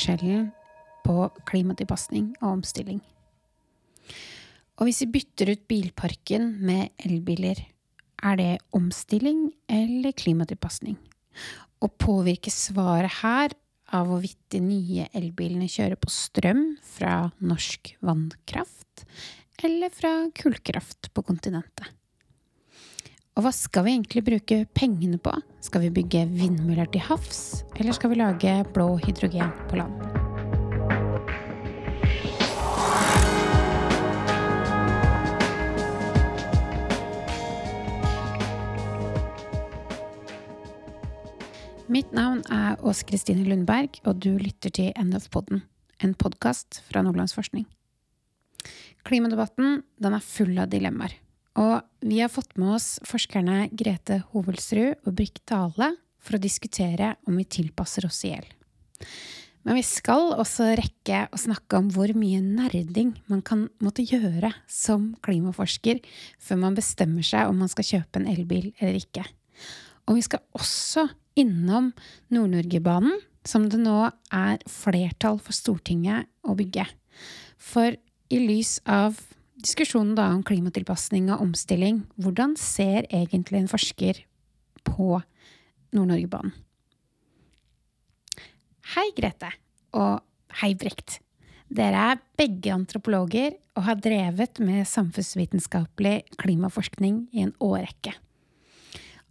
Forskjellen på klimatilpasning og omstilling? Og hvis vi bytter ut bilparken med elbiler, er det omstilling eller klimatilpasning? Og påvirker svaret her av hvorvidt de nye elbilene kjører på strøm fra norsk vannkraft eller fra kullkraft på kontinentet? Og hva skal vi egentlig bruke pengene på? Skal vi bygge vindmøller til havs, eller skal vi lage blå hydrogen på land? Mitt navn er Åse Kristine Lundberg, og du lytter til NF-podden, en podkast fra Nordlandsforskning. Klimadebatten den er full av dilemmaer. Og vi har fått med oss forskerne Grete Hovelsrud og Brikk Dale for å diskutere om vi tilpasser oss i hjel. Men vi skal også rekke å snakke om hvor mye nerding man kan måtte gjøre som klimaforsker før man bestemmer seg om man skal kjøpe en elbil eller ikke. Og vi skal også innom Nord-Norge-banen, som det nå er flertall for Stortinget å bygge. For i lys av diskusjonen da om klimatilpasning og omstilling, hvordan ser egentlig en forsker på Nord-Norge-banen? Hei, Grete. Og hei, Brekt. Dere er begge antropologer og har drevet med samfunnsvitenskapelig klimaforskning i en årrekke.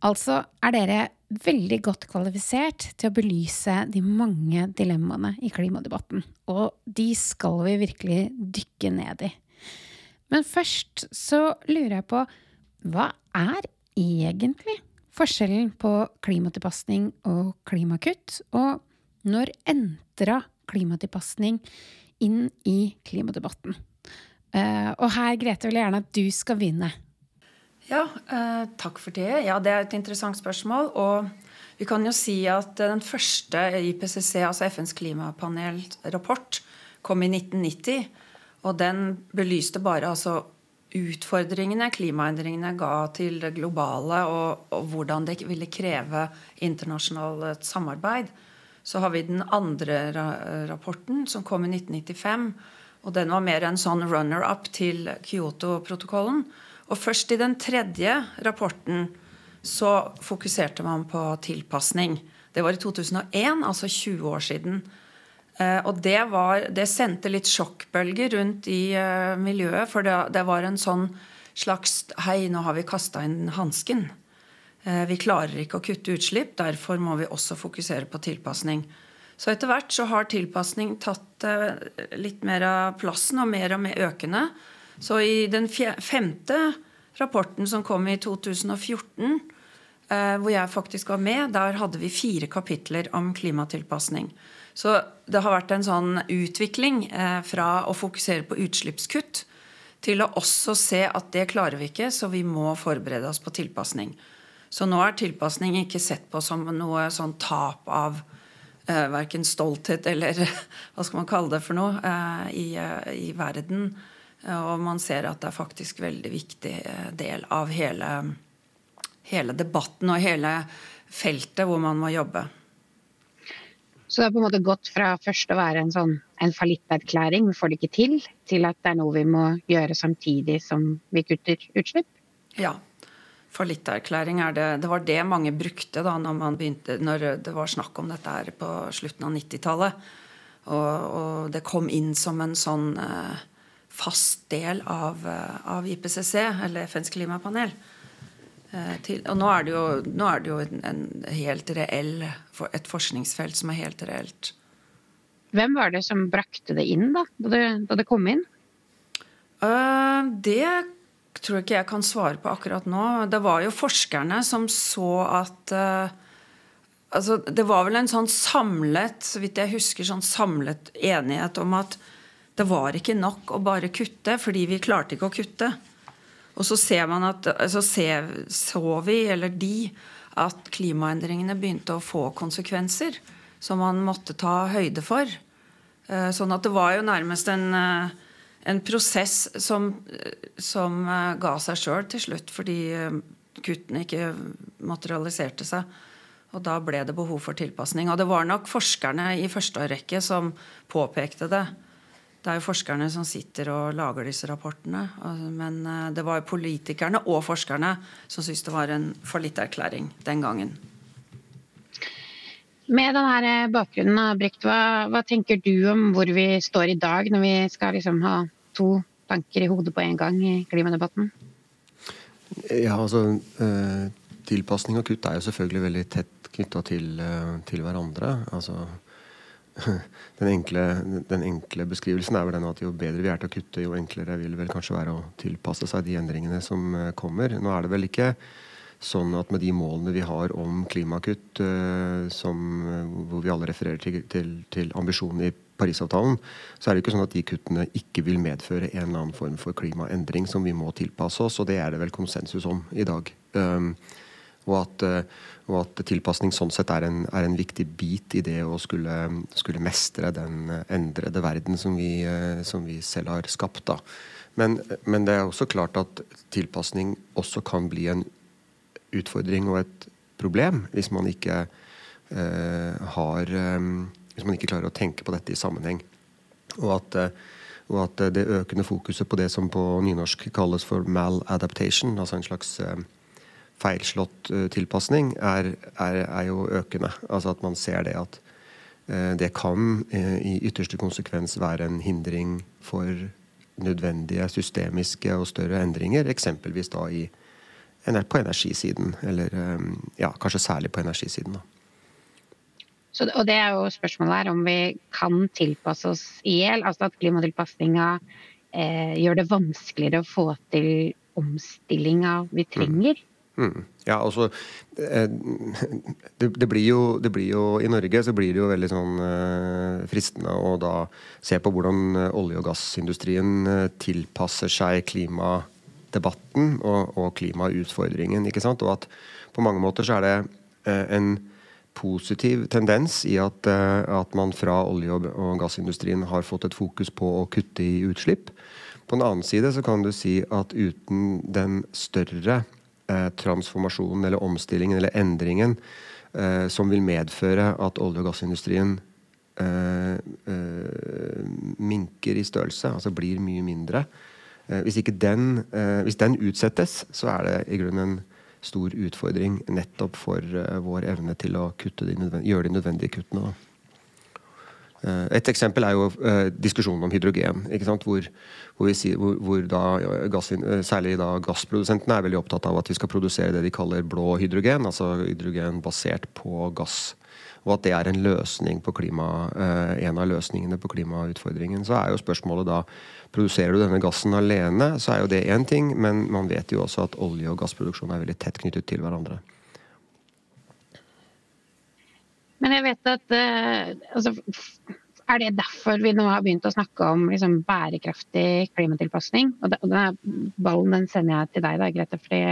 Altså er dere veldig godt kvalifisert til å belyse de mange dilemmaene i klimadebatten, og de skal vi virkelig dykke ned i. Men først så lurer jeg på hva er egentlig forskjellen på klimatilpasning og klimakutt? Og når entra klimatilpasning inn i klimadebatten? Uh, og her, Grete, vil jeg gjerne at du skal begynne. Ja, eh, takk for det. Ja, Det er et interessant spørsmål. Og vi kan jo si at den første IPCC, altså FNs klimapanelrapport, kom i 1990. Og den belyste bare altså utfordringene klimaendringene ga til det globale, og, og hvordan det ville kreve internasjonalt samarbeid. Så har vi den andre rapporten, som kom i 1995. Og den var mer en sånn runner-up til Kyoto-protokollen. Og først i den tredje rapporten så fokuserte man på tilpasning. Det var i 2001, altså 20 år siden. Eh, og det, var, det sendte litt sjokkbølger rundt i uh, miljøet, for det, det, var en sånn slags Hei, nå har vi kasta inn hansken. Uh, vi klarer ikke å kutte utslipp, derfor må vi også fokusere på tilpasning. Så etter hvert så har tilpasning tatt litt mer av plassen, og mer og mer økende. Så i den femte rapporten som kom i 2014, eh, hvor jeg faktisk var med, der hadde vi fire kapitler om klimatilpasning. Så det har vært en sånn utvikling eh, fra å fokusere på utslippskutt til å også se at det klarer vi ikke, så vi må forberede oss på tilpasning. Så nå er tilpasning ikke sett på som noe sånn tap av eh, verken stolthet eller hva skal man kalle det for noe eh, i, eh, i verden. Og man ser at det er faktisk veldig viktig eh, del av hele, hele debatten og hele feltet hvor man må jobbe. Så det har på en måte gått fra først å være en sånn en fallitterklæring, vi får det ikke til, til at det er noe vi må gjøre samtidig som vi kutter utslipp? Ja. Fallitterklæring er det Det var det mange brukte da når, begynte, når det var snakk om dette her på slutten av 90-tallet. Og, og, det kom inn som en sånn eh, fast del av, eh, av IPCC, eller FNs klimapanel. Eh, til, og nå er det jo, er det jo en, en, helt reell, et forskningsfelt som er helt reelt. Hvem var det som brakte det inn, da, da det, da det kom inn? Uh, det tror jeg ikke jeg kan svare på akkurat nå. Det var jo forskerne som så at uh, altså, Det var vel en sånn samlet, så vidt jeg husker, sånn samlet enighet om at det var ikke nok å bare kutte, fordi vi klarte ikke å kutte. Og så ser man at, så, ser, så vi, eller de, at klimaendringene begynte å få konsekvenser som man måtte ta høyde for. Eh, sånn at det var jo nærmest en, eh, en prosess som, som eh, ga seg sjøl til slutt, fordi kuttene ikke materialiserte seg. Og da ble det behov for tilpasning. Og det var nok forskerne i første rekke som påpekte det. Det er jo forskerne som sitter og lager disse rapportene. Men eh, det var jo politikerne og forskerne som syntes det var en fallitterklæring den gangen. Med denne eh, bakgrunnen, Brikt, hva, hva, tenker du om hvor vi står i dag, når vi skal liksom ha to tanker i hodet på en gang i klimadebatten? Ja, altså eh, Tilpasning og kutt er jo selvfølgelig veldig tett knytta til, til, hverandre. Altså, den, enkle, den, enkle, beskrivelsen er vel den at jo bedre vi er til å kutte, jo enklere vil vel kanskje være å tilpasse seg de endringene som eh, kommer. Nå er det vel ikke sånn at med de målene vi har om klimakutt, som, hvor vi alle refererer til, til, til ambisjonen i Parisavtalen, så er det ikke sånn at de kuttene ikke vil medføre en eller annen form for klimaendring som vi må tilpasse oss, og det er det vel konsensus om i dag. Um, og, at, uh, og at, tilpasning sånn sett er en, er en, viktig bit i det å skulle, skulle mestre den endrede verden som vi, uh, som vi selv har skapt. Da. Men, men, det er også klart at tilpasning også kan bli en utfordring og et problem hvis man ikke eh, har um, hvis man ikke klarer å tenke på dette i sammenheng. Og at, eh, og at det økende fokuset på det som på nynorsk kalles for maladaptation, altså en slags eh, feilslått eh, tilpasning, er, er, er, jo økende. Altså at man ser det at det kan i ytterste konsekvens være en hindring for nødvendige systemiske og større endringer, eksempelvis da i, på energisiden. Eller ja, kanskje særlig på energisiden. da. Så, og det er jo spørsmålet her om vi kan tilpasse oss i hjel. Altså at klimatilpasninga eh, gjør det vanskeligere å få til omstillinga vi trenger. Mm. Ja, altså eh, det, det, blir jo, det, blir jo, I Norge så blir det jo veldig sånn eh, fristende å da se på hvordan eh, olje- og gassindustrien tilpasser seg klimadebatten og, og klimautfordringen. ikke sant? Og at på mange måter så er det en positiv tendens i at, at man fra olje- og gassindustrien har fått et fokus på å kutte i utslipp. På den annen side så kan du si at uten den større eh, transformasjonen eller omstillingen eller endringen eh, som vil medføre at olje- og gassindustrien eh, eh minker i størrelse, altså blir mye mindre eh, hvis, den, hvis den utsettes, så er det i grunnen en stor utfordring nettopp for vår evne til å gjøre de nødvendige kuttene. Uh, et eksempel er jo uh, diskusjonen om hydrogen. Hvor, hvor, sier, hvor, da, gass, særlig da gassprodusentene er veldig opptatt av at vi skal produsere det de kaller blå hydrogen, altså hydrogen basert på gass. Og at det er en løsning på klima, en av løsningene på klimautfordringen. Så er jo spørsmålet da Produserer du denne gassen alene, så er jo det én ting, men man vet jo også at olje- og gassproduksjon er veldig tett knyttet til hverandre. Men jeg vet at uh, altså, Er det derfor vi nå har begynt å snakke om liksom, bærekraftig klimatilpasning? Og, denne ballen den sender jeg til deg, da, Grete. fordi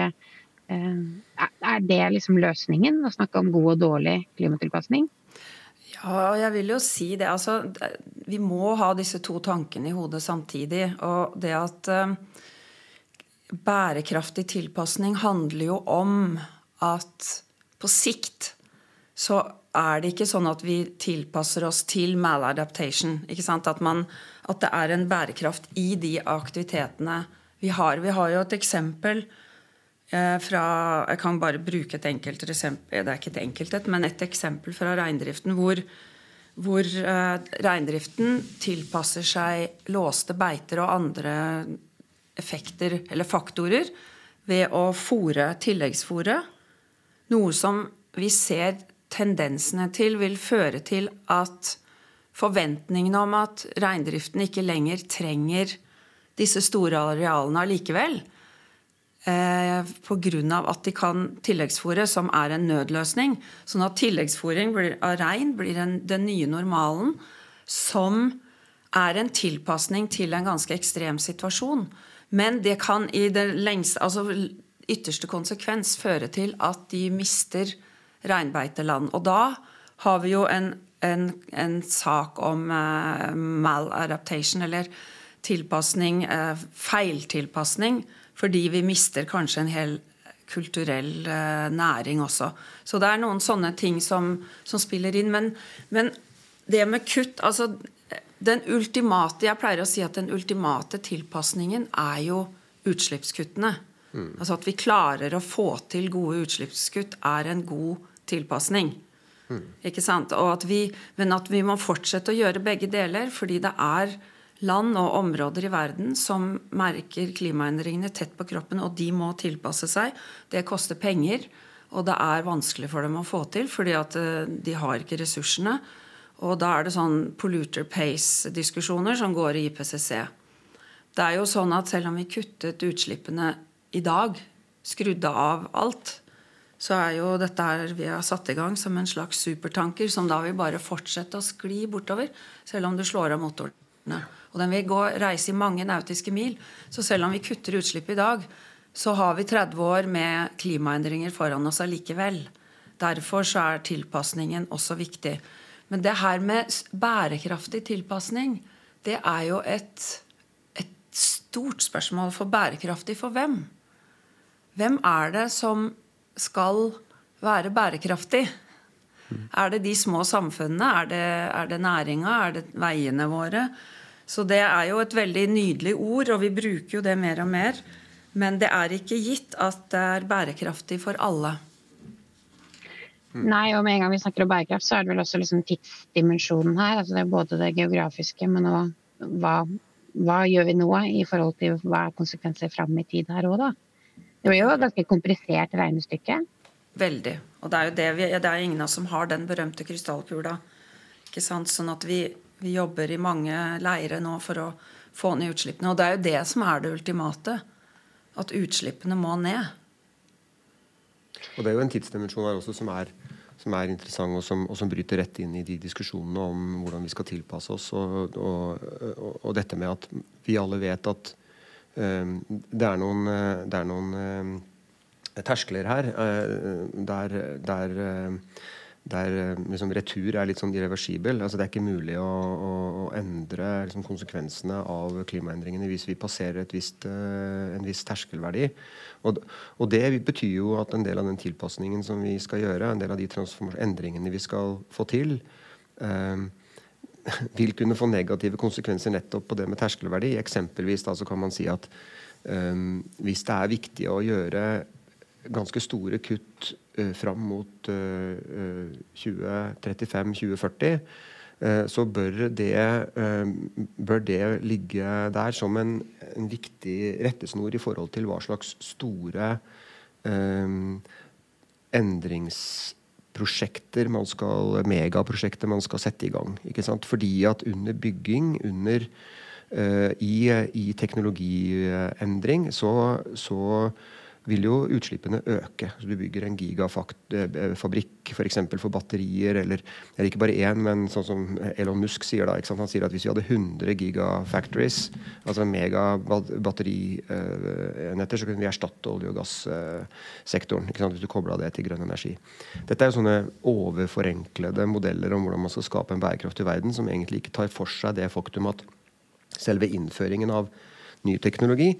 uh, Er det liksom løsningen? Å snakke om god og dårlig klimatilpasning? Ja, jeg vil jo si det. Altså, vi må ha disse to tankene i hodet samtidig. Og det at uh, bærekraftig tilpasning handler jo om at på sikt så er det ikke sånn at vi tilpasser oss til maladaptation. At, man, at det er en bærekraft i de aktivitetene vi har. Vi har jo et eksempel Eh, fra, jeg kan bare bruke et enkelt eksempel, det er ikke et enkelt men et eksempel fra reindriften hvor, hvor eh, reindriften tilpasser seg låste beiter og andre effekter eller faktorer ved å fòre tilleggsfòret. Noe som vi ser tendensene til vil føre til at forventningene om at reindriften ikke lenger trenger disse store arealene allikevel, eh, pga. at de kan tilleggsfòre, som er en nødløsning. Sånn at tilleggsfòring av rein blir en, den nye normalen, som er en tilpasning til en ganske ekstrem situasjon. Men det kan i det lengste, altså ytterste konsekvens føre til at de mister reinbeiteland. Og da har vi jo en, en, en sak om eh, maladaptation, eller tilpasning, eh, feiltilpasning, fordi vi mister kanskje en hel kulturell eh, næring også. Så det er noen sånne ting som, som spiller inn. Men, men, det med kutt altså den ultimate, Jeg pleier å si at den ultimate tilpasningen er jo utslippskuttene. Mm. Altså At vi klarer å få til gode utslippskutt, er en god tilpasning. Mm. Ikke sant? At vi, men at vi må fortsette å gjøre begge deler, fordi det er land og områder i verden som merker klimaendringene tett på kroppen, og de må tilpasse seg. Det koster penger, og det er vanskelig for dem å få til, fordi at eh, de har ikke ressursene. Og da er det sånn polluter pace-diskusjoner som går i IPCC. Det er jo sånn at selv om vi kuttet utslippene i dag, skrudde av alt, så er jo dette her vi har satt i gang som en slags supertanker som da vil bare fortsette å skli bortover, selv om du slår av motorene. Og den vil gå, reise i mange nautiske mil. Så selv om vi kutter utslipp i dag, så har vi 30 år med klimaendringer foran oss allikevel. Derfor så er tilpasningen også viktig. Men det her med bærekraftig tilpasning, det er jo et, et stort spørsmål. For bærekraftig for hvem? Hvem er det som skal være bærekraftig? Er det de små samfunnene? Er det, er det næringa? Er det veiene våre? Så det er jo et veldig nydelig ord, og vi bruker jo det mer og mer. Men det er ikke gitt at det er bærekraftig for alle. Mm. Nei, og med en gang vi snakker om bærekraft, så er det vel også liksom tidsdimensjonen her. Altså det er både det geografiske, men også hva, hva, gjør vi nå i forhold til hva er konsekvenser fram i tid her òg, da? Det blir jo et ganske komplisert regnestykke. Veldig. Og det er jo det vi, det er ingen av oss som har den berømte krystallkula. Ikke sant? Sånn at vi, vi jobber i mange leire nå for å få ned utslippene. Og det er jo det som er det ultimate. At utslippene må ned. Og det er jo en tidsdimensjon her også som er, som er interessant, og som, og som, bryter rett inn i de diskusjonene om hvordan vi skal tilpasse oss. Og, og, og dette med at vi alle vet at det er noen, det er noen um, terskler her uh, der, der der liksom, retur er litt sånn irreversibel. Altså, det er ikke mulig å, å, å endre liksom, konsekvensene av klimaendringene hvis vi passerer vist, en viss terskelverdi. Og, og, det betyr jo at en del av den tilpasningen som vi skal gjøre, en del av de endringene vi skal få til, eh, vil kunne få negative konsekvenser nettopp på det med terskelverdi. Eksempelvis da, så kan man si at um, hvis det er viktig å gjøre ganske store kutt uh, fram mot uh, 2035-2040, uh, så bør det, eh, bør det, ligge der som en, en, viktig rettesnor i forhold til hva slags store um, endringsprosjekter man skal, megaprosjekter man skal sette i gang. Fordi at under bygging, under, uh, i, i, teknologiendring, så, så vil jo utslippene øke. Så du bygger en gigafabrikk f.eks. For, for batterier, eller, eller, ikke bare én, men sånn som Elon Musk sier da. Han sier at hvis vi hadde 100 gigafactories, altså megabatterinetter, så kunne vi erstatte olje- og gassektoren. Hvis du kobla det til grønn energi. Dette er jo sånne overforenklede modeller om hvordan man skal skape en bærekraftig verden, som egentlig ikke tar for seg det faktum at selve innføringen av ny teknologi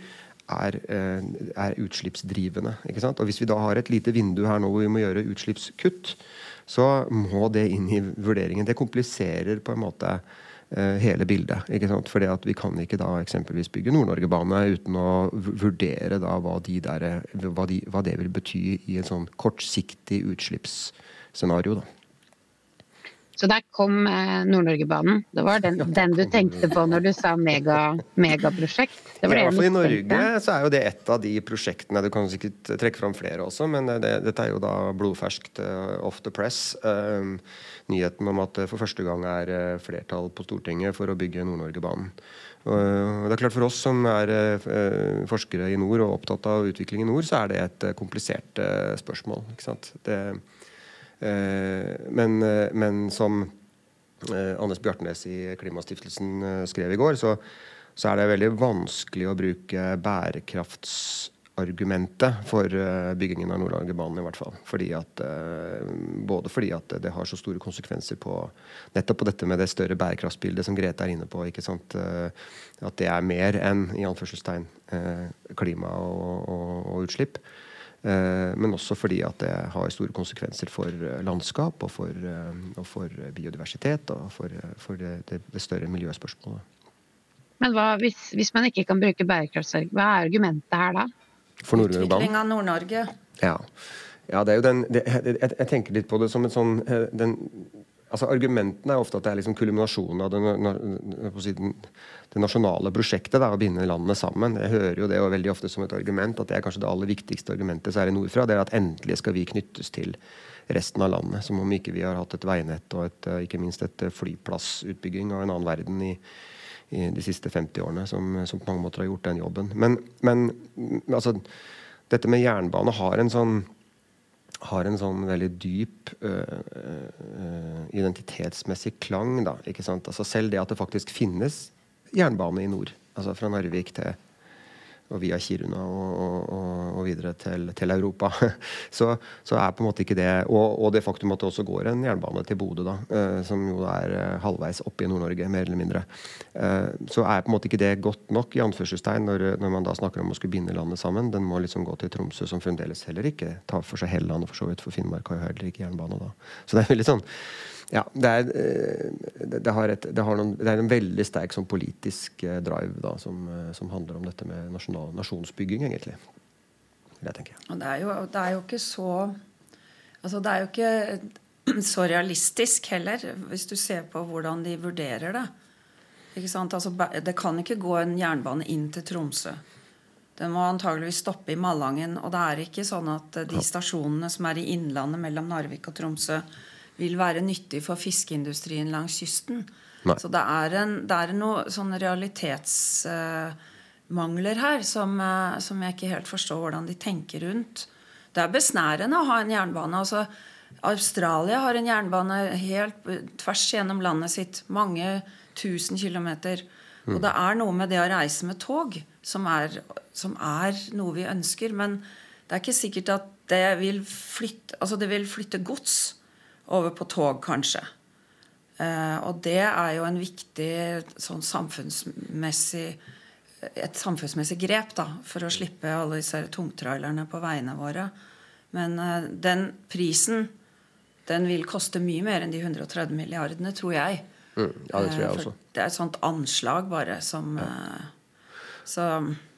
er, eh, er utslippsdrivende. Og Hvis vi da har et lite vindu her nå hvor vi må gjøre utslippskutt, så må det inn i vurderingen. Det kompliserer på en måte uh, hele bildet. ikke sant? Fordi at Vi kan ikke da eksempelvis bygge Nord-Norge-bane uten å vurdere da hva, de der, hva, de, hva, det vil bety i et sånn kortsiktig utslippsscenario. da. Så der kom eh, Nord-Norgebanen. Det var den, den, du tenkte på når du sa mega, megaprosjekt? Det det ja, for I Norge så er jo det et av de prosjektene. Du kan sikkert trekke fram flere også, men det, dette er jo da blodferskt uh, off the press. Uh, nyheten om at det for første gang er uh, flertall på Stortinget for å bygge Nord-Norgebanen. det er klart For oss som er forskere i nord og opptatt av utvikling i nord, så er det et komplisert spørsmål. Det Eh, men, eh, men, som eh, Anders Bjartnes i Klimastiftelsen skrev i går, så, så er det veldig vanskelig å bruke bærekraftsargumentet for byggingen av Nord-Norge-banen. i hvert fall. Fordi at, både fordi at det har så store konsekvenser på nettopp på dette med det større bærekraftsbildet som Grete er inne på. ikke sant? At det er mer enn i anførselstegn klima og, og, og utslipp. Eh, men også fordi at det har store konsekvenser for eh, landskap og for, eh, og for biodiversitet og for, for det, det, det, større miljøspørsmålet. Men hva, hvis, hvis, man ikke kan bruke bærekraftsarg, hva er argumentet her da? For Utvikling av Nord-Norge. Ja. ja. det er jo den det, jeg, jeg, tenker litt på det som en sånn den, altså Argumentene er ofte at det er liksom kulminasjonen av den, det nasjonale prosjektet. Da, å binde landene sammen. Jeg hører jo det jo veldig ofte som et argument at det er kanskje det aller viktigste argumentet særlig nordfra. Det er at endelig skal vi knyttes til resten av landet. Som om ikke vi har hatt et veinett og et, eh, ikke minst et eh, flyplassutbygging av en annen verden i, i de siste 50 årene som, som, på mange måter har gjort den jobben. Men, men altså, dette med jernbane har en sånn har en sånn veldig dyp øh, øh, identitetsmessig klang. Da? Altså selv det at det faktisk finnes jernbane i nord, altså fra Narvik til og via Kiruna og, og, og videre til, til Europa. Så, så, er på en måte ikke det og, og, det faktum at det også går en jernbane til Bodø, da, eh, som jo er eh, halvveis oppe i Nord-Norge, mer eller mindre. Eh, så er på en måte ikke det godt nok i anførselstegn når, når, man da snakker om å skulle binde landet sammen. Den må liksom gå til Tromsø, som fremdeles heller ikke tar for seg hele landet, for så vidt. For Finnmark har jo heller ikke jernbane da. Så det er veldig sånn ja, det er, det, har et, det, noen, det, er en veldig sterk sånn politisk drive da, som, som handler om dette med nasjonal, nasjonsbygging, egentlig. Det tenker jeg. Og det er jo, det er jo ikke så Altså, det er jo ikke så realistisk heller, hvis du ser på hvordan de vurderer det. Altså, det kan ikke gå en jernbane inn til Tromsø. Den må antageligvis stoppe i Malangen. Og det er ikke sånn at de stasjonene som er i innlandet mellom Narvik og Tromsø, vil være nyttig for fiskeindustrien langs kysten. Nei. Så det er, en, det er noe sånn realitetsmangler Uh, her som, uh, som, jeg ikke helt forstår hvordan de tenker rundt. Det er besnærende å ha en jernbane. altså Australia har en jernbane helt tvers gjennom landet sitt. Mange tusen kilometer. Mm. Og det er noe med det å reise med tog som er, som er, noe vi ønsker. Men det er ikke sikkert at det vil flytte Altså det vil flytte gods over på tog, kanskje. Eh, og det er jo en viktig sånn samfunnsmessig et samfunnsmessig grep da, for å slippe alle disse tungtrailerne på veiene våre. Men uh, den prisen den vil koste mye mer enn de 130 milliardene, tror jeg. Mm, ja, Det tror jeg uh, også. Det er et sånt anslag bare som ja. Så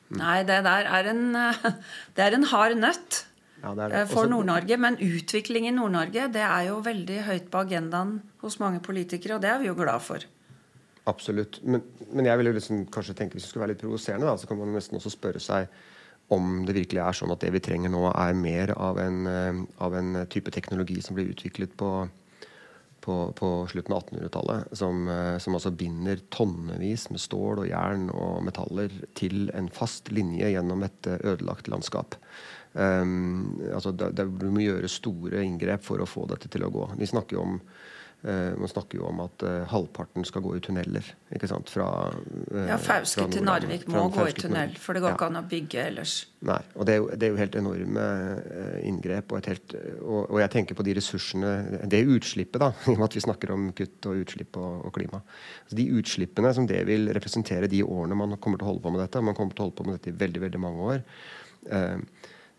Nei, det der er en, det er en hard nøtt. Ja, det det. For Nord-Norge. Men utvikling i Nord-Norge det er jo veldig høyt på agendaen hos mange politikere, og det er vi jo glad for. Absolutt. Men, men jeg ville liksom kanskje tenke hvis det skulle være litt provoserende, så kan man nesten også spørre seg om det virkelig er sånn at det vi trenger nå, er mer av en, uh, av en type teknologi som blir utviklet på, på, på slutten av 1800-tallet, som, uh, som, altså binder tonnevis med stål og jern og metaller til en fast linje gjennom et ødelagt landskap. Um, altså det, det, må gjøre store inngrep for å få dette til å gå. De snakker jo om Uh, man snakker jo om at uh, halvparten skal gå i tunneler. ikke sant? Fra, uh, ja, Fauske til Narvik må gå i tunnel, for det går ikke an å bygge ellers. Nei, og det er jo, det er jo helt enorme inngrep. Og, helt, og, og, jeg tenker på de ressursene Det utslippet, da, i og med at vi snakker om kutt og utslipp og, og klima. Altså, de utslippene som det vil representere de årene man kommer til å holde på med dette, man kommer til å holde på med dette i veldig, veldig mange år,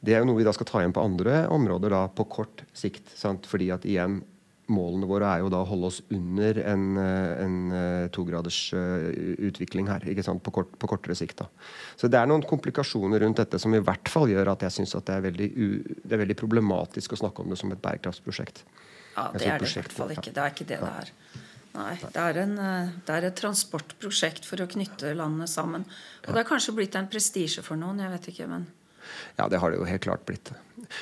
det er jo noe vi da skal ta igjen på andre områder da, på kort sikt. Sant? Fordi at igjen målene våre er jo da å holde oss under en, eh, en eh, tograders uh, utvikling her. ikke sant, på, kort, på, kortere sikt. da. Så det er noen komplikasjoner rundt dette som i hvert fall gjør at jeg syns det, er veldig det er veldig problematisk å snakke om det som et bærekraftsprosjekt. Ja, det er det i hvert fall ikke. Det er ikke det det er. Nei, det er, en, det er et transportprosjekt for å knytte landene sammen. Og det har kanskje blitt en prestisje for noen. jeg vet ikke, men... Ja, det har det jo helt klart blitt.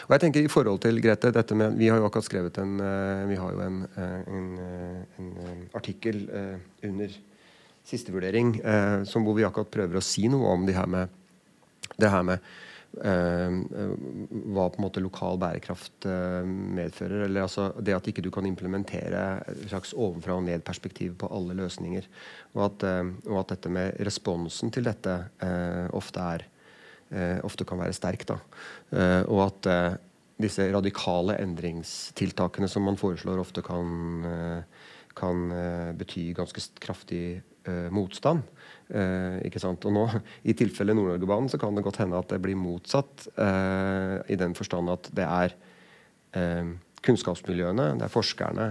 Og jeg tenker i forhold til Grete, dette med, Vi har jo akkurat skrevet en, uh, vi har jo en, uh, en, uh, en artikkel under siste vurdering som hvor vi akkurat prøver å si noe om det her med, det her med hva på en måte lokal bærekraft medfører. eller altså Det at ikke du kan implementere et slags ovenfra og ned-perspektiv på alle løsninger. Og at, og at, dette med responsen til dette ofte er eh, ofte kan være sterk. Da. Eh, og at eh, disse radikale endringstiltakene som man foreslår, ofte kan, eh, kan eh, bety ganske kraftig motstand. Eh, ikke sant? Og nå, I tilfelle Nord-Norgebanen så kan det godt hende at det blir motsatt. Eh, I den forstand at det er kunnskapsmiljøene, det er forskerne,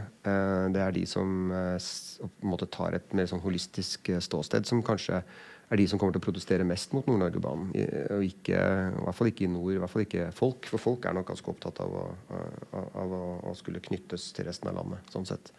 det er de som på en måte tar et mer sånn holistisk ståsted, som kanskje er de som kommer til å protestere mest mot Nord-Norgebanen. Og ikke, I hvert fall ikke i nord, i hvert fall ikke folk. For folk er nok ganske opptatt av å, av, av å skulle knyttes til resten av landet. sånn sett.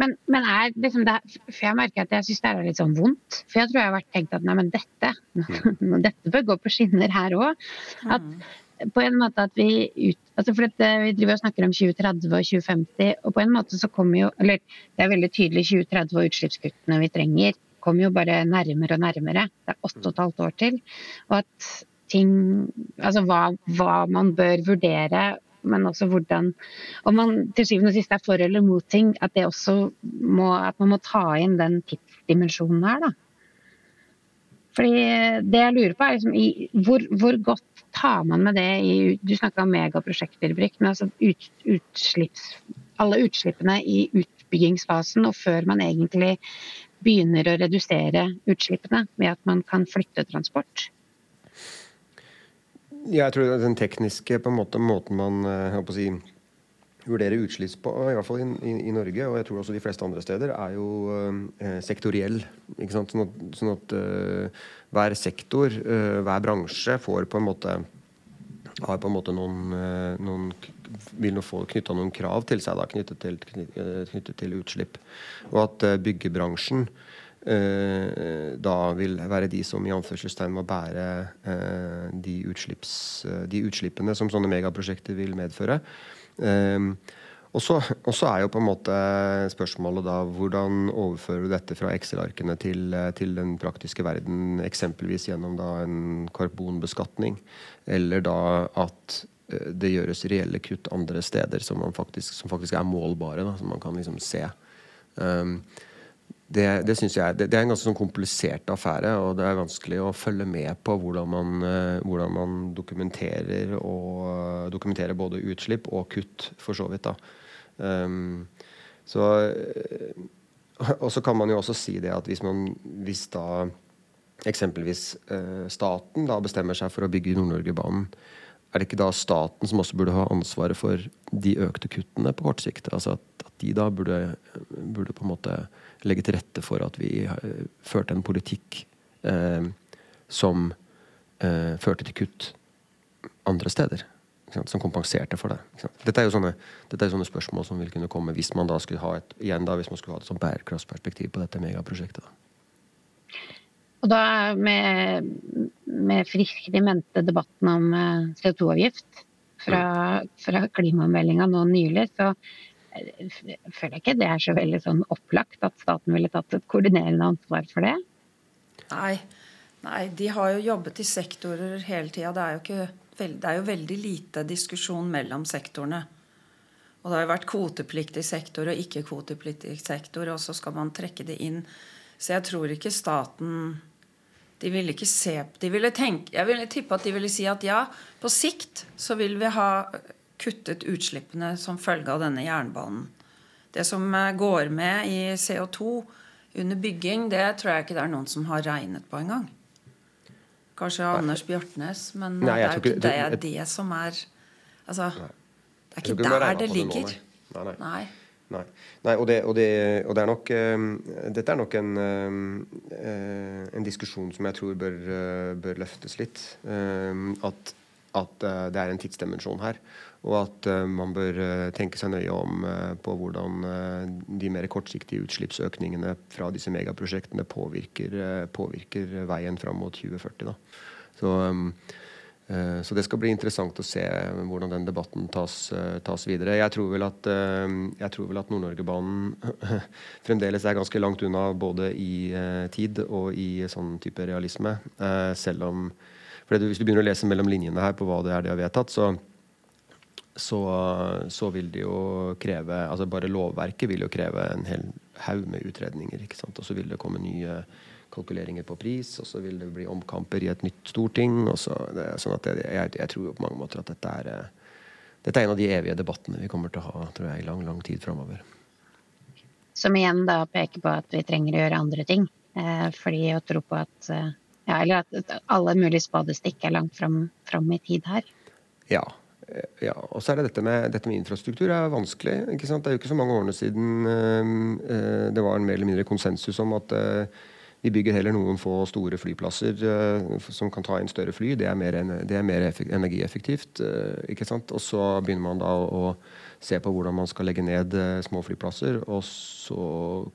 Men, men jeg, liksom det, for jeg merker at jeg syns det er litt sånn vondt. For jeg tror jeg har vært tenkt at nei, men dette, mm. dette bør gå på skinner her òg. At mm. på en måte at vi ut, altså for dette, Vi driver og snakker om 2030 og 2050, og på en måte så kommer jo Eller det er veldig tydelig 2030 og utslippskuttene vi trenger, kommer jo bare nærmere og nærmere. Det er åtte og et halvt år til. Og at ting Altså hva, hva man bør vurdere men også hvordan Om man til syvende og sist er for eller mot ting, at det også må, at man må ta inn den tidsdimensjonen her, da. Fordi det jeg lurer på er liksom i, hvor, hvor, godt tar man med det i Du snakka om megaprosjekter, Brik, men altså ut, utslipps, alle utslippene i utbyggingsfasen og før man egentlig begynner å redusere utslippene ved at man kan flytte transport? Jeg tror den tekniske på en måte, måten man eh, si, vurderer utslipp på, i hvert fall i, i, i, Norge, og jeg tror også de fleste andre steder, er jo eh, sektoriell. Sånn at, sånn at uh, hver sektor, uh, hver bransje, får på en måte har på en måte noen, uh, noen vil få knytta noen krav til seg da, knyttet, til, knyttet til utslipp. Og at byggebransjen Eh, da vil være de som i anførselstegn må bære eh, de, eh, de, utslippene som sånne megaprosjekter vil medføre. Og så, er jo på en måte spørsmålet da hvordan overfører du dette fra Excel-arkene til, til, den praktiske verden, eksempelvis gjennom da en karbonbeskatning, eller da at det gjøres reelle kutt andre steder som, faktisk, som faktisk, er målbare, da, som man kan liksom se. Um, det, det jeg det, det, er en ganske sånn komplisert affære, og det er vanskelig å følge med på hvordan man, uh, hvordan man dokumenterer, og, dokumenterer både utslipp og kutt, for så vidt. da. Um, så, uh, og så kan man jo også si det at hvis, man, hvis da eksempelvis staten da bestemmer seg for å bygge Nord-Norge-banen, er det ikke da staten som også burde ha ansvaret for de økte kuttene på kort sikt? Altså at, at de da burde, burde på en måte legge til rette for at vi uh, førte en politikk uh, som uh, førte til kutt andre steder. Som kompenserte for det. Dette er, jo sånne, dette er sånne spørsmål som vil kunne komme hvis man da skulle ha et, igjen da, hvis man skulle ha et sånn bærekraftsperspektiv på dette megaprosjektet. Da. Og da med, med friskere i mente debatten om CO2-avgift fra, fra klimameldinga nå nylig, så føler jeg ikke det er så veldig sånn opplagt at staten ville tatt et koordinerende ansvar for det. Nei, Nei de har jo jobbet i sektorer hele tida. Det, det, er jo veldig lite diskusjon mellom sektorene. Og det har jo vært kvotepliktig sektor og ikke-kvotepliktig sektor, og så skal man trekke det inn. Så jeg tror ikke staten De ville ikke se de ville tenke, Jeg ville tippe at de ville si at ja, på sikt så vil vi ha kuttet utslippene som følge av denne jernbanen. Det som eh, går med i CO2 under bygging, det tror jeg ikke det er noen som har regnet på engang. Kanskje. Anders Bjartnes, men Nei, det er jo ikke det, det, det, som er Altså, det er ikke der det ligger. Nei, nei. nei. Nei. Nei og, det, og, det, og, det, er nok um, Dette er nok en, um, uh, en diskusjon som jeg tror bør, uh, bør løftes litt. Um, at, at uh, det er en tidsdimensjon her. Og at uh, man bør uh, tenke seg nøye om uh, på hvordan de mer kortsiktige utslippsøkningene fra disse megaprosjektene påvirker, påvirker veien fram mot 2040. Så, um, så, det skal bli interessant å se hvordan den debatten tas, tas videre. Jeg tror vel at, at Nord-Norgebanen fremdeles er ganske langt unna både i tid og i sånn type realisme. selv om for Hvis du begynner å lese mellom linjene her på hva det er de har vedtatt, så så, så, vil det jo kreve altså Bare lovverket vil jo kreve en hel haug med utredninger. ikke sant? Og så vil det komme nye kalkuleringer på pris, og så vil det bli omkamper i et nytt storting. og så, det, sånn at jeg, jeg, jeg, tror jo på mange måter at dette er, dette er en av de evige debattene vi kommer til å ha tror jeg, i lang lang tid framover. Som igjen da peker på at vi trenger å gjøre andre ting. Eh, fordi å tro på at eh, ja, Eller at alle mulige spadestikk er langt fram, fram i tid her. Ja. Eh, ja, og så er det dette med, dette med infrastruktur er vanskelig. ikke sant? Det er jo ikke så mange årene siden uh, det var en mer eller mindre konsensus om at uh, vi bygger heller noen få store flyplasser uh, som kan ta inn større fly. Det er mer, det er mer energieffektivt. ikke sant? Og så begynner man da å, å se på hvordan man skal legge ned eh, små flyplasser. Og så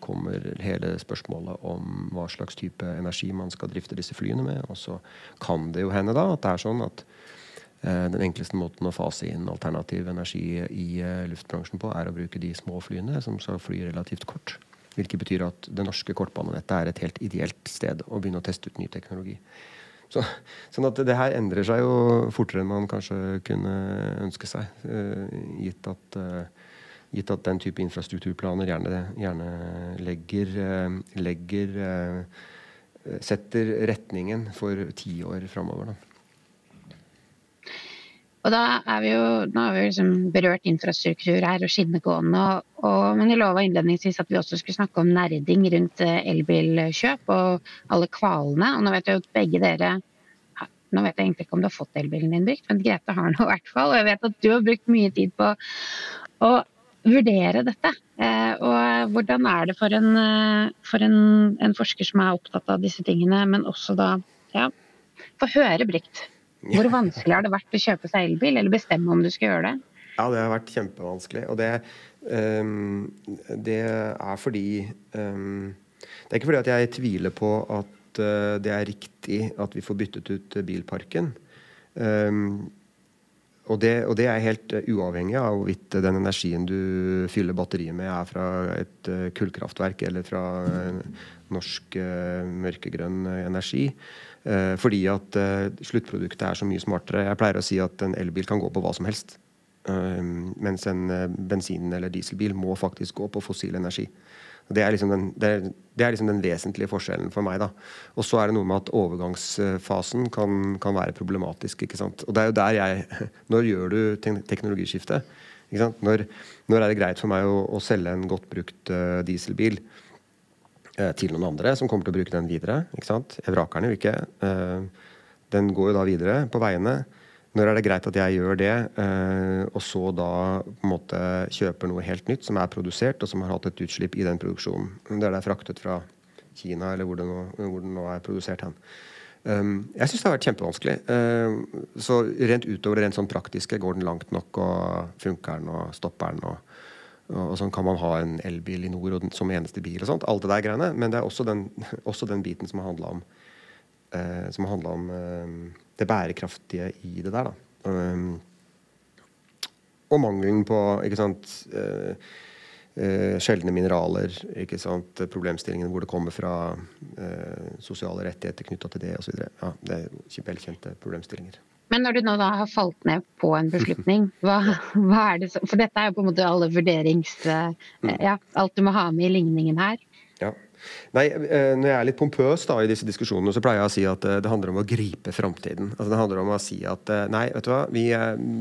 kommer hele spørsmålet om hva slags type energi man skal drifte disse flyene med. Og så kan det jo hende da at det er sånn at eh, den enkleste måten å fase inn alternativ energi i eh, luftbransjen på, er å bruke de små flyene som skal fly relativt kort. Hvilket betyr at det norske kortbanenettet er et helt ideelt sted å begynne å teste ut ny teknologi. Så, sånn at det her endrer seg jo fortere enn man kanskje kunne ønske seg. Uh, gitt, at, gitt, at, den type infrastrukturplaner gjerne, gjerne legger, legger Setter retningen for tiår framover. Og da er vi jo, nå har vi liksom berørt infrastruktur her og skinnegående. Og, men jeg lova innledningsvis at vi også skulle snakke om nerding rundt eh, elbilkjøp og alle kvalene. Og nå vet jeg jo at begge dere nå vet jeg egentlig ikke om du har fått elbilen din brukt, men Grete har nå i hvert fall. Og jeg vet at du har brukt mye tid på å vurdere dette. Eh, og hvordan er det for en, eh, for en, en forsker som er opptatt av disse tingene, men også da ja, få høre Brikt. Hvor vanskelig har det vært å kjøpe seg elbil, eller bestemme om du skal gjøre det? Ja, det har vært kjempevanskelig. Og det, um, det er fordi um, Det er ikke fordi at jeg tviler på at uh, det er riktig at vi får byttet ut bilparken. Um, og det, og det, er helt uavhengig av hvorvidt den energien du fyller batteriet med, er fra et uh, kullkraftverk eller fra uh, norsk mørkegrønn energi. Eh, fordi at eh, sluttproduktet er så mye smartere. Jeg pleier å si at en elbil kan gå på hva som helst. Eh, mens en bensin- eller dieselbil må faktisk gå på fossil energi. Det er, liksom den, det, er, det er liksom den, vesentlige forskjellen for meg. da. Og så er det noe med at overgangsfasen kan, kan, være problematisk. ikke sant? Og det er jo der jeg Når gjør du teknologiskifte? Når, når, er det greit for meg å, å selge en godt brukt uh, dieselbil? Eh, til noen andre som kommer til å bruke den videre. ikke sant? Jeg jo ikke. Eh, den går jo da videre på veiene. Når er det greit at jeg gjør det, eh, og så da på en måte kjøper noe helt nytt som er produsert, og som har hatt et utslipp i den produksjonen? Der det er fraktet fra Kina, eller hvor det nå, hvor det nå er produsert hen. Jeg syns det har vært kjempevanskelig. Så rent utover det rent sånn praktiske, går den langt nok, og funker den, og stopper den, og og sånn kan man ha en elbil i nord som eneste bil. og sånt, Alt det der greiene. Men det er også den, også den biten som har handla om, eh, som har om eh, det bærekraftige i det der. da. Um, og mangelen på ikke sant, eh, eh, sjeldne mineraler. ikke sant, Problemstillingene hvor det kommer fra eh, sosiale rettigheter knytta til det osv. Ja, det er velkjente problemstillinger. Men når du nå da har falt ned på en beslutning, hva, hva er det som For dette er jo på en måte alle vurderings... Mm. Ja, alt du må ha med i ligningen her. Ja. Nei, eh, Når jeg er litt pompøs da i disse diskusjonene, så pleier jeg å si at eh, det handler om å gripe framtiden. Altså, det handler om å si at eh, nei, vet du hva, vi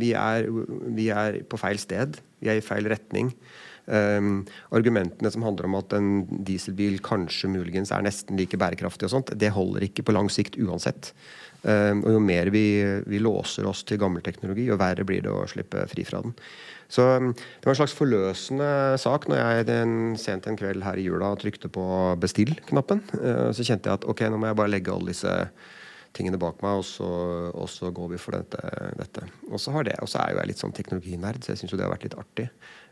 vi er, vi er på feil sted. Vi er i feil retning. Um, argumentene som handler om at en dieselbil kanskje muligens er nesten like bærekraftig, og sånt, det holder ikke på lang sikt uansett. Ehm, og jo mer vi, vi, låser oss til gammel teknologi, jo verre blir det å slippe fri fra den. Så ehm, det var en slags forløsende sak når jeg den, sent en kveld her i jula trykte på bestill-knappen. Ehm, så kjente jeg at ok, nå må jeg bare legge alle disse tingene bak meg, og så, og så går vi for dette. dette. Og så er jo jeg litt sånn teknologinerd, så jeg syns jo det har vært litt artig.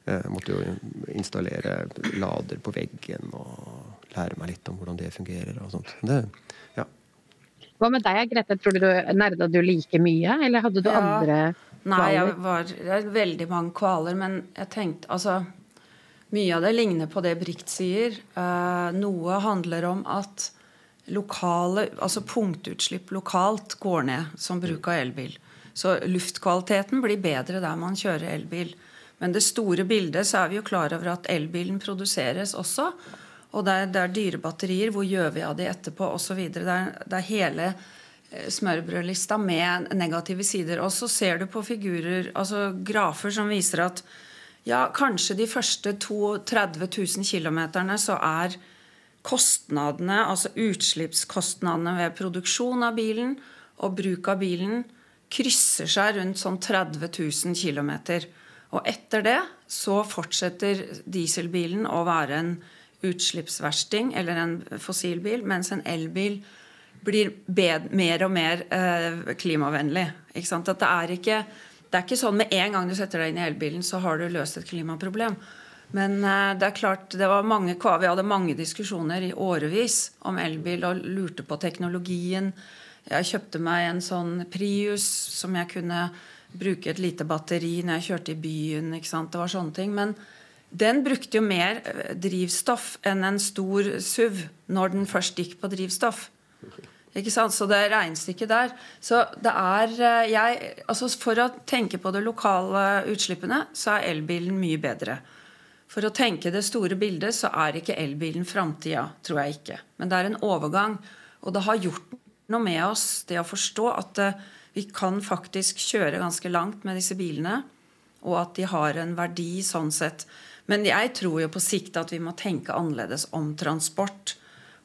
Jeg måtte jo installere lader på veggen og lære meg litt om hvordan det fungerer. og sånt. Det, hva med deg, Grete? Tror du nerda du like mye, eller hadde du ja. andre kvaler? Nei, jeg var det er veldig mange kvaler, men jeg tenkte altså Mye av det ligner på det Brikt sier. Uh, noe handler om at lokale, altså punktutslipp lokalt går ned som bruk av elbil. Så luftkvaliteten blir bedre der man kjører elbil. Men det store bildet så er vi jo klar over at elbilen produseres også. Og det er, det er dyre batterier. Hvor gjør vi av de etterpå? Osv. Det, er, det er hele eh, smørbrødlista med negative sider. Og så ser du på figurer, altså grafer som viser at Ja, kanskje de første 30 000 km så er kostnadene, altså utslippskostnadene ved produksjon av bilen og bruk av bilen, krysser seg rundt sånn 30 000 km. Og etter det så fortsetter dieselbilen å være en utslippsversting eller en fossilbil, mens en elbil blir mer og mer eh, klimavennlig. Ikke sant? At det er ikke det er ikke sånn med en gang du setter deg inn i elbilen, så har du løst et klimaproblem. Men eh, det er klart, det var mange, vi hadde mange diskusjoner i årevis om elbil og lurte på teknologien. Jeg kjøpte meg en sånn Prius som jeg kunne bruke et lite batteri når jeg kjørte i byen. ikke sant? Det var sånne ting. Men den brukte jo mer eh, drivstoff enn en stor SUV når den først gikk på drivstoff. Ikke sant? Så det regnestykket der. Så det er eh, jeg, altså For å tenke på de lokale utslippene, så er elbilen mye bedre. For å tenke det store bildet, så er ikke elbilen framtida. Tror jeg ikke. Men det er en overgang. Og det har gjort noe med oss, det å forstå at uh, vi kan faktisk kjøre ganske langt med disse bilene. Og at de har en verdi sånn sett. Men jeg tror jo på sikt at vi må tenke annerledes om transport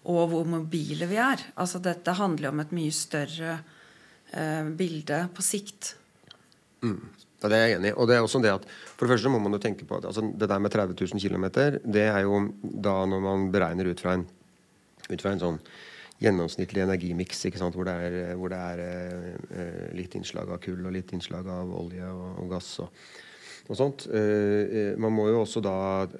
og hvor mobile vi er. Altså Dette handler jo om et mye større eh, bilde på sikt. Mm. Ja, det er jeg enig i. Og det er også det at For det første må man jo tenke på at altså, det der med 30 000 km, det er jo da når man beregner ut fra en, ut fra en sånn gjennomsnittlig energimiks hvor det er, hvor det er eh, litt innslag av kull og litt innslag av olje og, og gass. og og sånt. Eh, eh, man må jo også da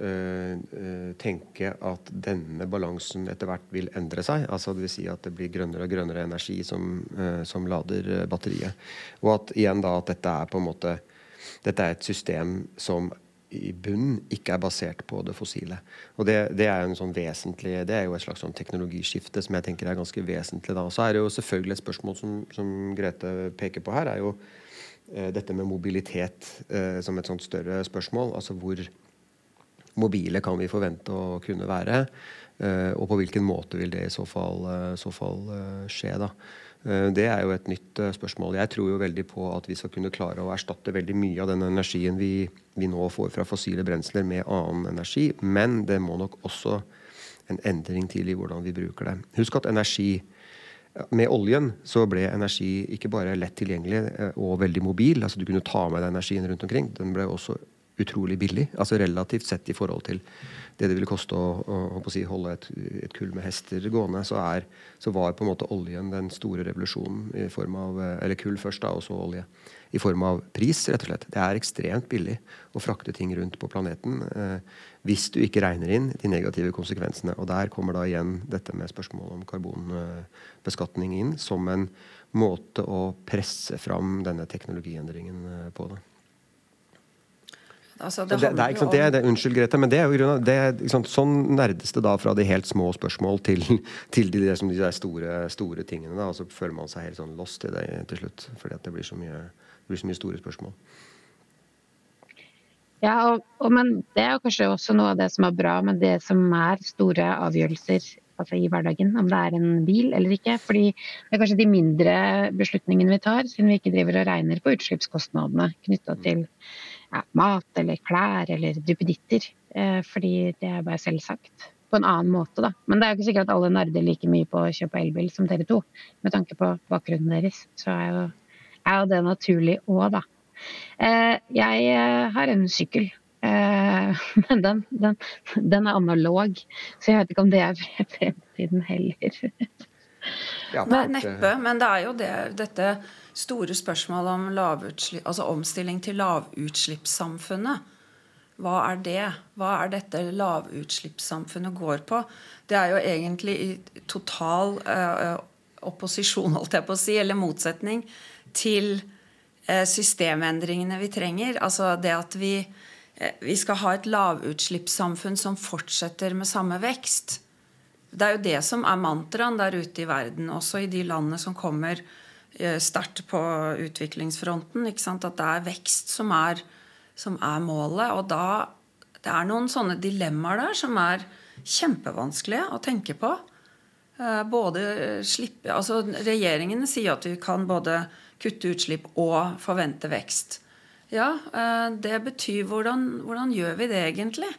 eh, tenke at denne balansen etter hvert vil endre seg. altså Dvs. Si at det blir grønnere og grønnere energi som, som, lader batteriet. Og at igjen da at dette er på en måte dette er et system som i bunnen ikke er basert på det fossile. Og det, det, er sånn vesentlig, det er jo et slags sånn teknologiskifte som jeg tenker er ganske vesentlig. da. Så er det jo selvfølgelig et spørsmål som, som Grete peker på her, er jo dette med mobilitet eh, som et sånt større spørsmål. Altså hvor mobile kan vi forvente å kunne være? Eh, og på hvilken måte vil det i så fall, så fall skje? da? Det er jo et nytt spørsmål. Jeg tror jo veldig på at vi skal kunne klare å erstatte veldig mye av den energien vi, vi nå får fra fossile brensler, med annen energi. Men det må nok også en endring til i hvordan vi bruker det. Husk at energi med oljen så ble energi ikke bare lett tilgjengelig eh, og veldig mobil. altså Du kunne ta med deg energien rundt omkring. Den ble også utrolig billig. altså Relativt sett i forhold til det det ville koste å, å, å si, holde et, et, kull med hester gående, så, er, så, var på en måte oljen den store revolusjonen i form av eh, Eller kull først, da, og så olje i form av pris, rett og slett. Det er ekstremt billig å frakte ting rundt på planeten eh, hvis du ikke regner inn de negative konsekvensene. Og der kommer da igjen dette med spørsmålet om karbonbeskatning inn som en måte å presse fram denne teknologiendringen eh, på. det. Altså, det, det, det, er, det, det, unnskyld, Grete, men det er jo grunnen, av, Sånn nerdes det da fra de helt små spørsmål til, til de, de, de store, store, tingene. Da, og så føler man seg helt sånn lost i det til slutt. Fordi det blir så mye det blir så mye store spørsmål. Ja, og, og, men det er kanskje også noe av det som er bra med det som er store avgjørelser altså i hverdagen, om det er en bil eller ikke. Fordi det er kanskje de mindre beslutningene vi tar, siden vi ikke driver og regner på utslippskostnadene knytta til ja, mat eller klær eller duppeditter. Eh, fordi det er bare selvsagt på en annen måte, da. Men det er jo ikke sikkert at alle nerder like mye på å kjøpe elbil som dere to. Med tanke på bakgrunnen deres, så er jo er jo det naturlig òg, da. Eh, jeg eh, har en sykkel. Eh, men den, den, den, er analog, så jeg vet ikke om det er fremtiden heller. Ja, Nei, neppe. Men det er jo det, dette store spørsmålet om altså omstilling til lavutslippssamfunnet. Hva er det? Hva er dette lavutslippssamfunnet går på? Det er jo egentlig i total eh, opposisjon, holdt jeg på å si, eller motsetning til eh, systemendringene vi trenger. Altså det at vi, eh, vi skal ha et lavutslippssamfunn som fortsetter med samme vekst. Det er jo det som er mantraen der ute i verden, også i de landene som kommer eh, sterkt på utviklingsfronten. At det er vekst som er, som er målet. Og da det er noen sånne dilemmaer der som er kjempevanskelige å tenke på. Både slippe, altså Regjeringene sier at vi kan både kutte utslipp og forvente vekst. Ja, eh, det betyr hvordan, hvordan gjør vi det egentlig?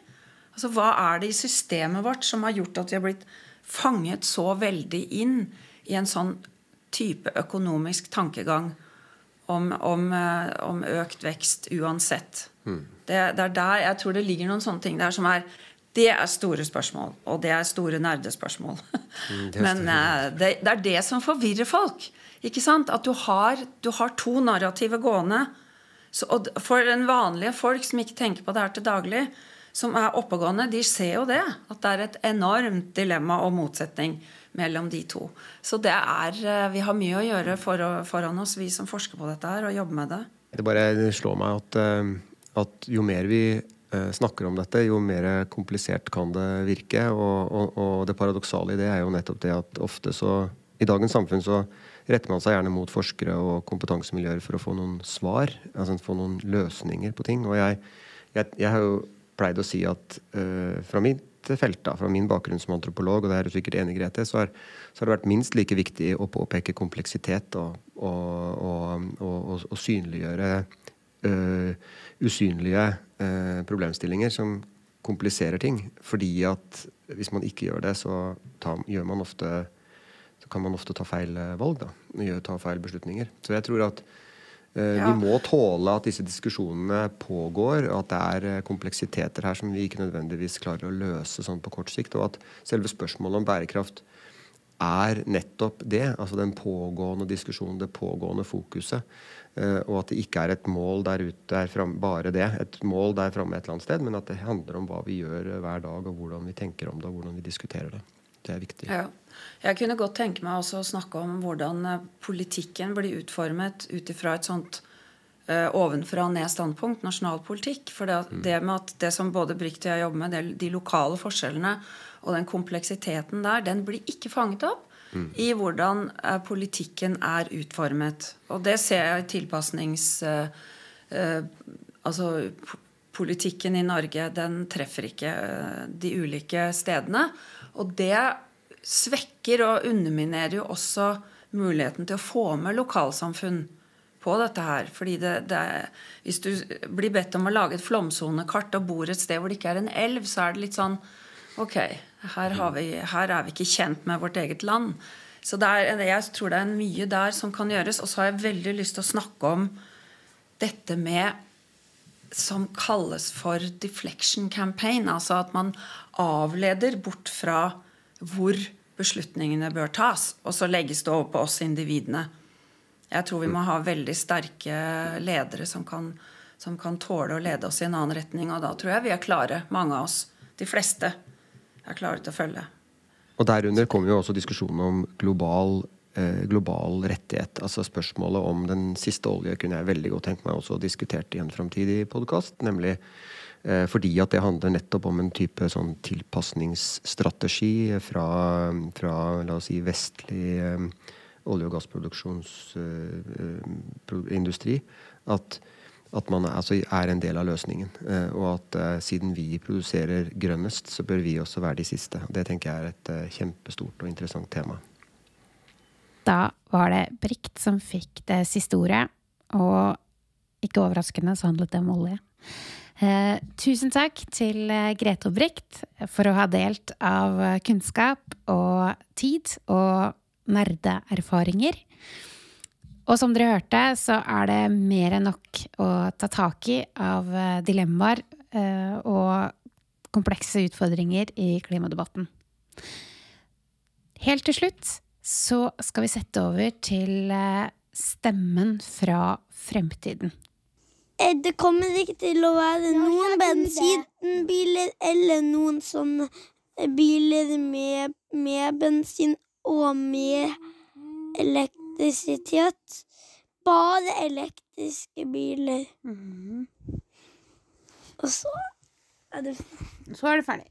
Altså, Hva er det i systemet vårt som har gjort at vi har blitt fanget så veldig inn i en sånn type økonomisk tankegang om, om, eh, om økt vekst uansett? Mm. Det, det, er der jeg tror det ligger noen sånne ting der som er det er store spørsmål, og det er store nerdespørsmål. Mm, Men uh, det, det, er det som forvirrer folk. Ikke sant? At du har, du har to narrativer gående. Så, for den vanlige folk som ikke tenker på det her til daglig, som er oppegående, de ser jo det. At det er et enormt dilemma og motsetning mellom de to. Så det er, eh, vi har mye å gjøre for, foran oss, vi som forsker på dette her, og jobber med det. Det bare slår meg at, eh, at jo mer vi eh, snakker om dette, jo mer komplisert kan det virke. Og, og, og det paradoksale i det er jo nettopp det at ofte så I dagens samfunn så retter man seg gjerne mot forskere og kompetansemiljøer for å få noen svar, altså få noen løsninger på ting. Og jeg, jeg, jeg har jo pleid å si at uh, fra mitt felt, da, fra min bakgrunn som antropolog, og det er du sikkert enig Grete, så, er, så har det vært minst like viktig å påpeke kompleksitet og, og synliggjøre uh, usynlige uh, problemstillinger som kompliserer ting. Fordi at hvis man ikke gjør det, så tar, gjør man ofte så kan man ofte ta feil valg. da, Ta feil beslutninger. Så jeg tror at Eh, ja. Vi må tåle at disse diskusjonene pågår, og at det er eh, kompleksiteter her som vi ikke nødvendigvis klarer å løse sånn på kort sikt. Og at selve spørsmålet om bærekraft er nettopp det. Altså den pågående diskusjonen, det pågående fokuset. Eh, og at det ikke er et mål der ute, frem, bare det. Et mål der framme et eller annet sted, men at det handler om hva vi gjør hver dag, og hvordan vi tenker om det, og hvordan vi diskuterer det. Det er viktig. Ja. Jeg kunne godt tenke meg også å snakke om hvordan eh, politikken blir utformet ut ifra et sånt ovenfra og ned-standpunkt, nasjonal politikk. For det, mm. det, med at det som både Brikt og jeg jobber med, det, de lokale forskjellene og den kompleksiteten der, den blir ikke fanget opp mm. i hvordan eh, politikken er utformet. Og det ser jeg i tilpasnings... Uh, altså politikken i Norge, den treffer ikke de ulike stedene. Og det svekker og underminerer jo også muligheten til å få med lokalsamfunn på dette her. Fordi det, det, hvis du blir bedt om å lage et flomsonekart og bor et sted hvor det ikke er en elv, så er det litt sånn Ok, her, vi, her er vi ikke kjent med vårt eget land. Så er, jeg tror det er mye der som kan gjøres. Og så har jeg veldig lyst til å snakke om dette med som kalles for deflection campaign. Altså at man avleder bort fra hvor beslutningene bør tas. Og så legges det over på oss individene. Jeg tror vi må ha veldig sterke ledere som kan, som kan tåle å lede oss i en annen retning. Og da tror jeg vi er klare, mange av oss. De fleste er klarer til å følge. Og derunder kommer jo også diskusjonen om global, eh, global rettighet. Altså spørsmålet om den siste olje kunne jeg veldig godt tenke meg også diskutert i en framtidig podkast. Nemlig Eh, fordi at det handler nettopp om en type sånn tilpasningsstrategi fra, fra la oss si, vestlig eh, olje- og gassproduksjonsindustri. Eh, at, at man altså er en del av løsningen. Og at siden vi produserer grønnest, så bør vi også være de siste. Det tenker jeg er et kjempestort og interessant tema. Da var det Brikt som fikk det siste ordet. Og ikke overraskende så handlet det om olje. Eh, tusen takk til eh, Grete og Brikt for å ha delt av eh, kunnskap og tid og nerdeerfaringer. Og som dere hørte, så er det mer enn nok å ta tak i av eh, dilemmaer eh, og komplekse utfordringer i klimadebatten. Helt til slutt så skal vi sette over til eh, stemmen fra fremtiden. Eh, det kommer ikke til å være noen bensinbiler eller noen sånne biler med, med bensin og med elektrisitet. Bare elektriske biler. Mm. Og så er det Så er det ferdig.